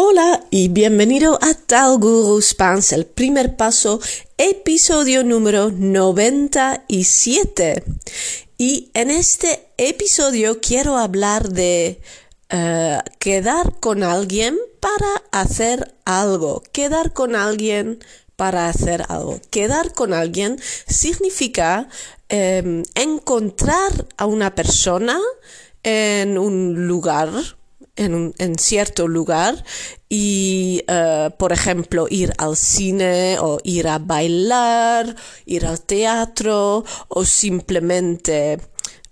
Hola y bienvenido a Tal Guru Spans, el primer paso, episodio número 97. Y en este episodio quiero hablar de eh, quedar con alguien para hacer algo. Quedar con alguien para hacer algo. Quedar con alguien significa em, encontrar a una persona en un lugar en, un, cierto lugar y, uh, por ejemplo, ir al cine o ir a bailar, ir al teatro o simplemente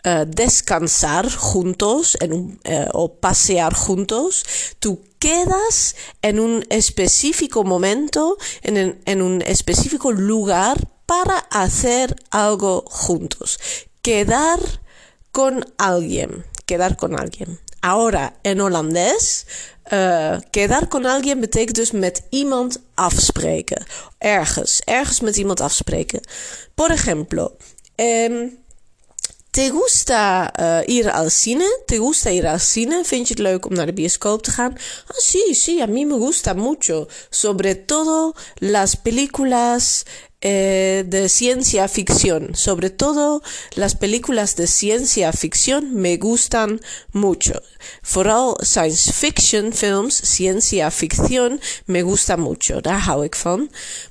uh, descansar juntos uh, o pasear juntos, tú quedas en un específico momento, en, en un específico lugar para hacer algo juntos. Quedar con alguien, quedar con alguien. Ahora, in Hollandes, uh, quedar con alguien betekent dus met iemand afspreken. Ergens, ergens met iemand afspreken. Por ejemplo, um, ¿Te gusta uh, ir al cine? ¿Te gusta ir al cine? Vind je het leuk om naar de bioscoop te gaan? Ah, sí, sí, a mí me gusta mucho. Sobre todo las películas eh, de ciencia ficción. Sobre todo las películas de ciencia ficción me gustan mucho. Vooral science fiction films, ciencia ficción, me gusta mucho. Daar hou ik.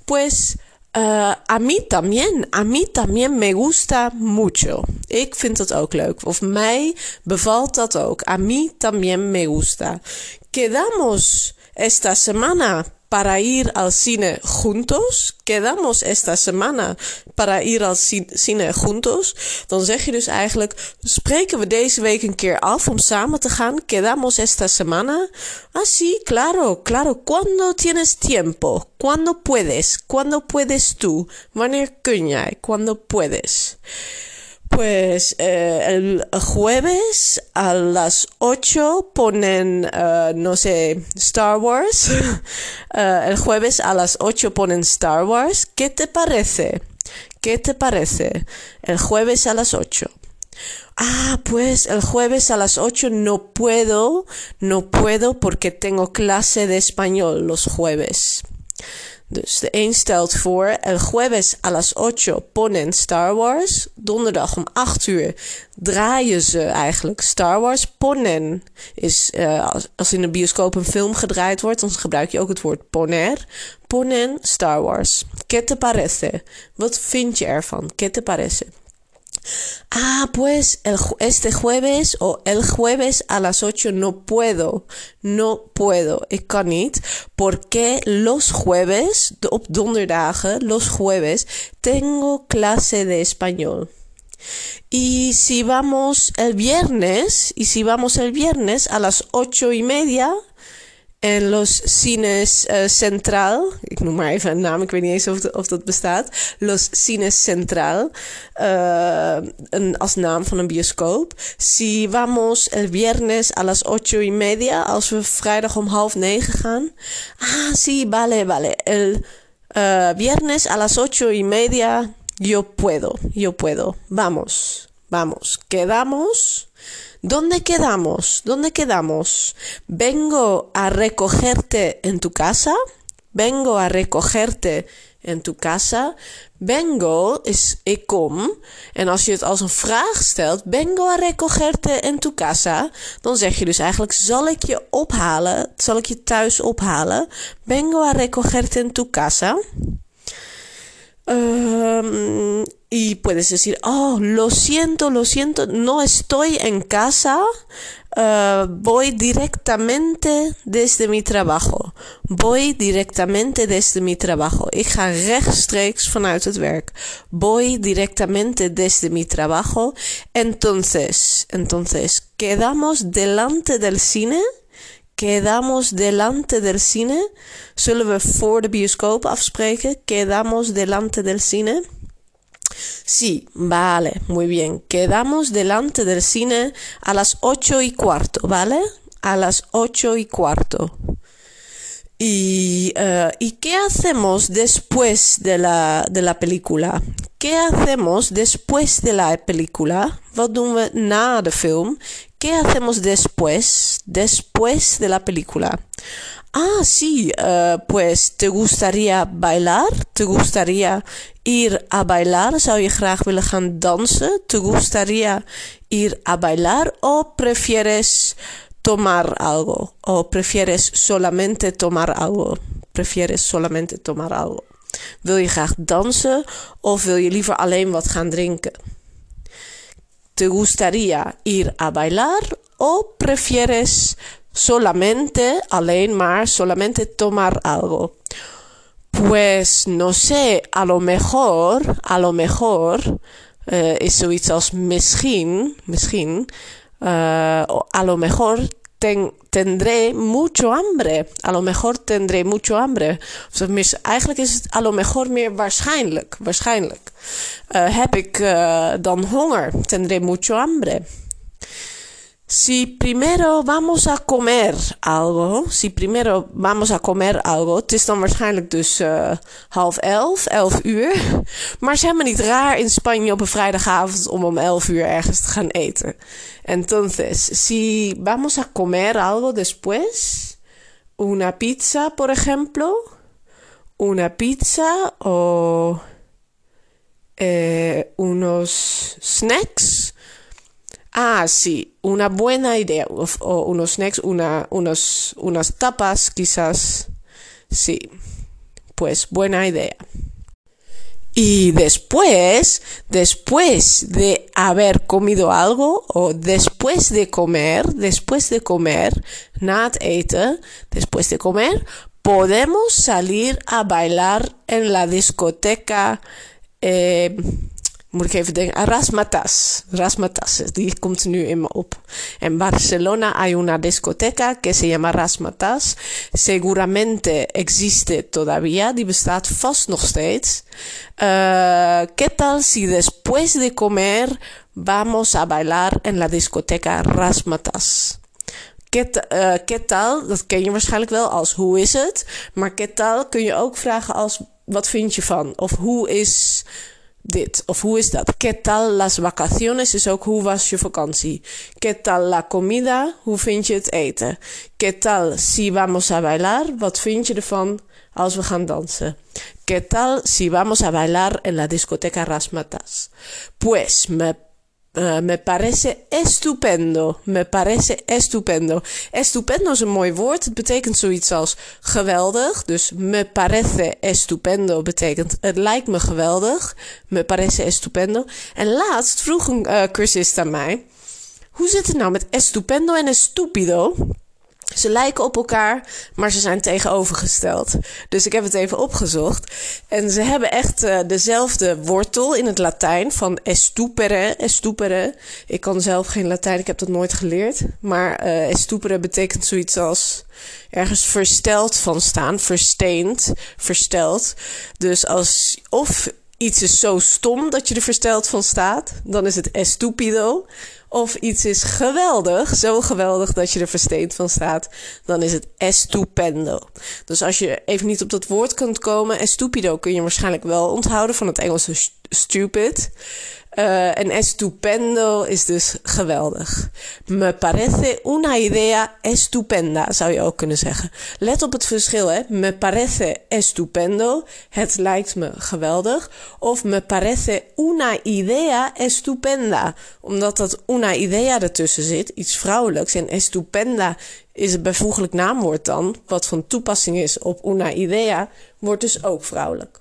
Pues Uh, a mí también, a mí también me gusta mucho. Ik vind dat ook leuk. Of mij bevalt dat ook. A mí también me gusta. Quedamos esta semana para ir al cine juntos? Quedamos esta semana para ir al cine juntos? Dan zeg je dus eigenlijk, spreken we deze week een keer af om samen te gaan? Quedamos esta semana? Ah, sí, claro, claro. ¿Cuándo tienes tiempo? ¿Cuándo puedes? ¿Cuándo puedes tú? Wanneer kun jij? ¿Cuándo puedes? Pues eh, el jueves a las 8 ponen, uh, no sé, Star Wars. uh, el jueves a las 8 ponen Star Wars. ¿Qué te parece? ¿Qué te parece? El jueves a las 8. Ah, pues el jueves a las 8 no puedo, no puedo porque tengo clase de español los jueves. Dus de een stelt voor, el jueves a las 8 ponen Star Wars. Donderdag om 8 uur draaien ze eigenlijk Star Wars. Ponen is, uh, als, als in een bioscoop een film gedraaid wordt, dan gebruik je ook het woord poner. Ponen Star Wars. ¿Qué te parece? Wat vind je ervan? ¿Qué te parece? Ah, pues el, este jueves o el jueves a las 8 no puedo. No puedo. Ik. Porque los jueves, op los jueves, tengo clase de español. Y si vamos el viernes, y si vamos el viernes a las ocho y media, en los cines uh, Centraal. Ik noem maar even een naam, ik weet niet eens of, of dat bestaat. Los Cines Centraal. Uh, een, als naam van een bioscoop. Si vamos el viernes a las ocho y media. Als we vrijdag om half negen gaan. Ah, sí, vale, vale. El uh, viernes a las ocho y media. Yo puedo, yo puedo. Vamos, vamos. Quedamos. ¿Dónde quedamos? ¿Dónde quedamos? Vengo a recogerte en tu casa. Vengo a recogerte en tu casa. Vengo is ik kom. En als je het als een vraag stelt, vengo a recogerte en tu casa, dan zeg je dus eigenlijk, zal ik je ophalen? Zal ik je thuis ophalen? Vengo a recogerte en tu casa. Y puedes decir, oh, lo siento, lo siento, no estoy en casa, uh, voy directamente desde mi trabajo. Voy directamente desde mi trabajo. Ik ga rechtstreeks vanuit het werk. Voy directamente desde mi trabajo. Entonces, entonces, quedamos delante del cine. Quedamos delante del cine. Zullen we voor de bioscoop afspreken? Quedamos delante del cine. Sí, vale, muy bien. Quedamos delante del cine a las ocho y cuarto, ¿vale? A las ocho y cuarto. ¿Y, uh, ¿y qué hacemos después de la, de la película? ¿Qué hacemos después de la película? ¿Qué hacemos después? Después de la película. Ah, sí, uh, pues te gustaría bailar? Te gustaría ir a bailar? Zou je graag? Te gustaría ir a bailar? O prefieres tomar algo? O prefieres solamente tomar algo? Prefieres solamente tomar algo? Wil je graag dansen of wil je liever alleen wat gaan drinken? ¿Te gustaría ir a bailar o prefieres solamente, alleen maar, solamente tomar algo? Pues no sé, a lo mejor, a lo mejor uh, is zoiets als misschien, misschien, uh, a lo mejor ten, tendré mucho hambre. A lo mejor tendré mucho hambre. Of eigenlijk is het a lo mejor meer waarschijnlijk. Waarschijnlijk. Uh, heb ik uh, dan honger? Tendré mucho hambre. Si primero vamos a comer algo, si primero vamos a comer algo, het is dan waarschijnlijk dus uh, half elf, elf uur. Maar het is helemaal niet raar in Spanje op een vrijdagavond om om elf uur ergens te gaan eten. Entonces, si vamos a comer algo después, una pizza, por ejemplo, una pizza o eh, unos snacks Ah, sí, una buena idea. O, unos snacks, una, unos, unas tapas, quizás. Sí, pues buena idea. Y después, después de haber comido algo, o después de comer, después de comer, het eten, después de comer, podemos salir a bailar en la discoteca. Eh, moet ik even denken, Rasmatas. Rasmatas, die komt nu in me op. En Barcelona hay una discoteca que se llama Rasmatas. Seguramente existe todavía, die bestaat vast nog steeds. Uh, ¿Qué tal si después de comer vamos a bailar en la discoteca Rasmatas? ¿Qué, ¿Qué tal? Dat ken je waarschijnlijk wel als hoe is het? Maar ¿qué tal kun je ook vragen als wat vind je van? Of hoe is dit. Of hoe is dat? ¿Qué tal las vacaciones? Is ook hoe was je vakantie? ¿Qué tal la comida? Hoe vind je het eten? ¿Qué tal si vamos a bailar? Wat vind je ervan als we gaan dansen? ¿Qué tal si vamos a bailar en la discoteca Rasmatas? Pues me Uh, me parece estupendo. Me parece estupendo. Estupendo is een mooi woord. Het betekent zoiets als geweldig. Dus me parece estupendo betekent het lijkt me geweldig. Me parece estupendo. En laatst vroeg een uh, cursist aan mij: hoe zit het nou met estupendo en estupido? Ze lijken op elkaar, maar ze zijn tegenovergesteld. Dus ik heb het even opgezocht. En ze hebben echt uh, dezelfde wortel in het Latijn van estupere, estupere. Ik kan zelf geen Latijn, ik heb dat nooit geleerd. Maar uh, estupere betekent zoiets als ergens versteld van staan, versteend, versteld. Dus als of iets is zo stom dat je er versteld van staat, dan is het estupido. Of iets is geweldig, zo geweldig dat je er versteend van staat, dan is het estupendo. Dus als je even niet op dat woord kunt komen, estupido kun je waarschijnlijk wel onthouden van het Engelse stupid. Uh, en estupendo is dus geweldig. Me parece una idea estupenda, zou je ook kunnen zeggen. Let op het verschil, hè. Me parece estupendo, het lijkt me geweldig. Of me parece una idea estupenda, omdat dat una idea ertussen zit, iets vrouwelijks. En estupenda is het bijvoeglijk naamwoord dan, wat van toepassing is op una idea, wordt dus ook vrouwelijk.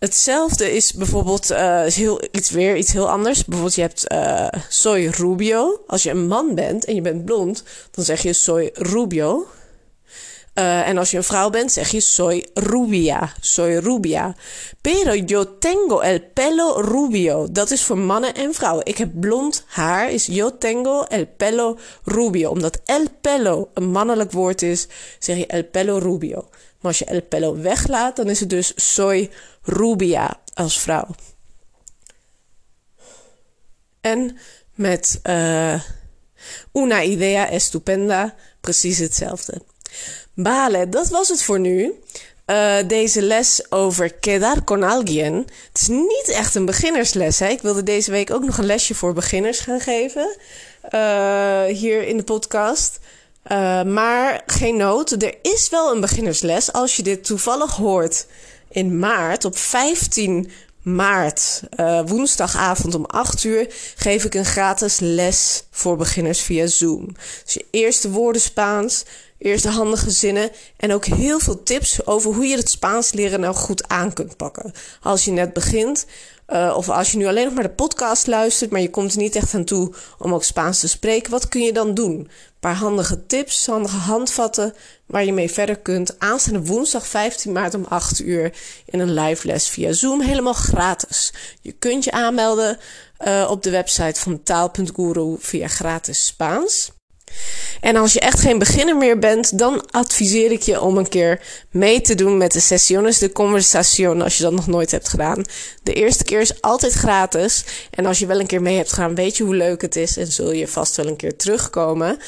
Hetzelfde is bijvoorbeeld is heel, iets weer iets heel anders. Bijvoorbeeld je hebt uh, soy rubio. Als je een man bent en je bent blond, dan zeg je soy rubio. Uh, en als je een vrouw bent, zeg je soy rubia. Soy rubia. Pero yo tengo el pelo rubio. Dat is voor mannen en vrouwen. Ik heb blond haar. Is yo tengo el pelo rubio. Omdat el pelo een mannelijk woord is, zeg je el pelo rubio. Maar als je el pelo weglaat, dan is het dus soy rubia als vrouw. En met uh, una idea estupenda precies hetzelfde. Bale, dat was het voor nu. uh, deze les over quedar con alguien. Het is niet echt een beginnersles. Hè? Ik wilde deze week ook nog een lesje voor beginners gaan geven. Uh, hier in de podcast. Uh, maar geen nood. Er is wel een beginnersles als je dit toevallig hoort in maart op 15 maart, uh, woensdagavond om 8 uur, geef ik een gratis les voor beginners via Zoom. Dus je eerste woorden Spaans, eerste handige zinnen en ook heel veel tips over hoe je het Spaans leren nou goed aan kunt pakken. Als je net begint, uh, of als je nu alleen nog maar de podcast luistert, maar je komt er niet echt aan toe om ook Spaans te spreken, wat kun je dan doen? Een paar handige tips, handige handvatten waar je mee verder kunt. Aanstaande woensdag 15 maart om 8 uur in een live les via Zoom, helemaal gratis. Je kunt je aanmelden uh, op de website van taal.guru via gratis Spaans. En als je echt geen beginner meer bent, dan adviseer ik je om een keer mee te doen met de Sessiones de Conversación als je dat nog nooit hebt gedaan. De eerste keer is altijd gratis. En als je wel een keer mee hebt gedaan, weet je hoe leuk het is en zul je vast wel een keer terugkomen.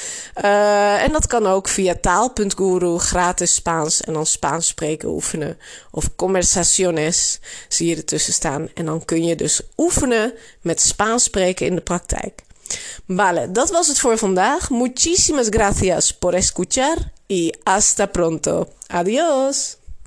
Uh, en dat kan ook via taal.guru, gratis Spaans en dan Spaans spreken oefenen. Of conversaciones zie je ertussen staan. En dan kun je dus oefenen met Spaans spreken in de praktijk. Vale, dat was het voor vandaag. Muchísimas gracias por escuchar y hasta pronto. Adiós.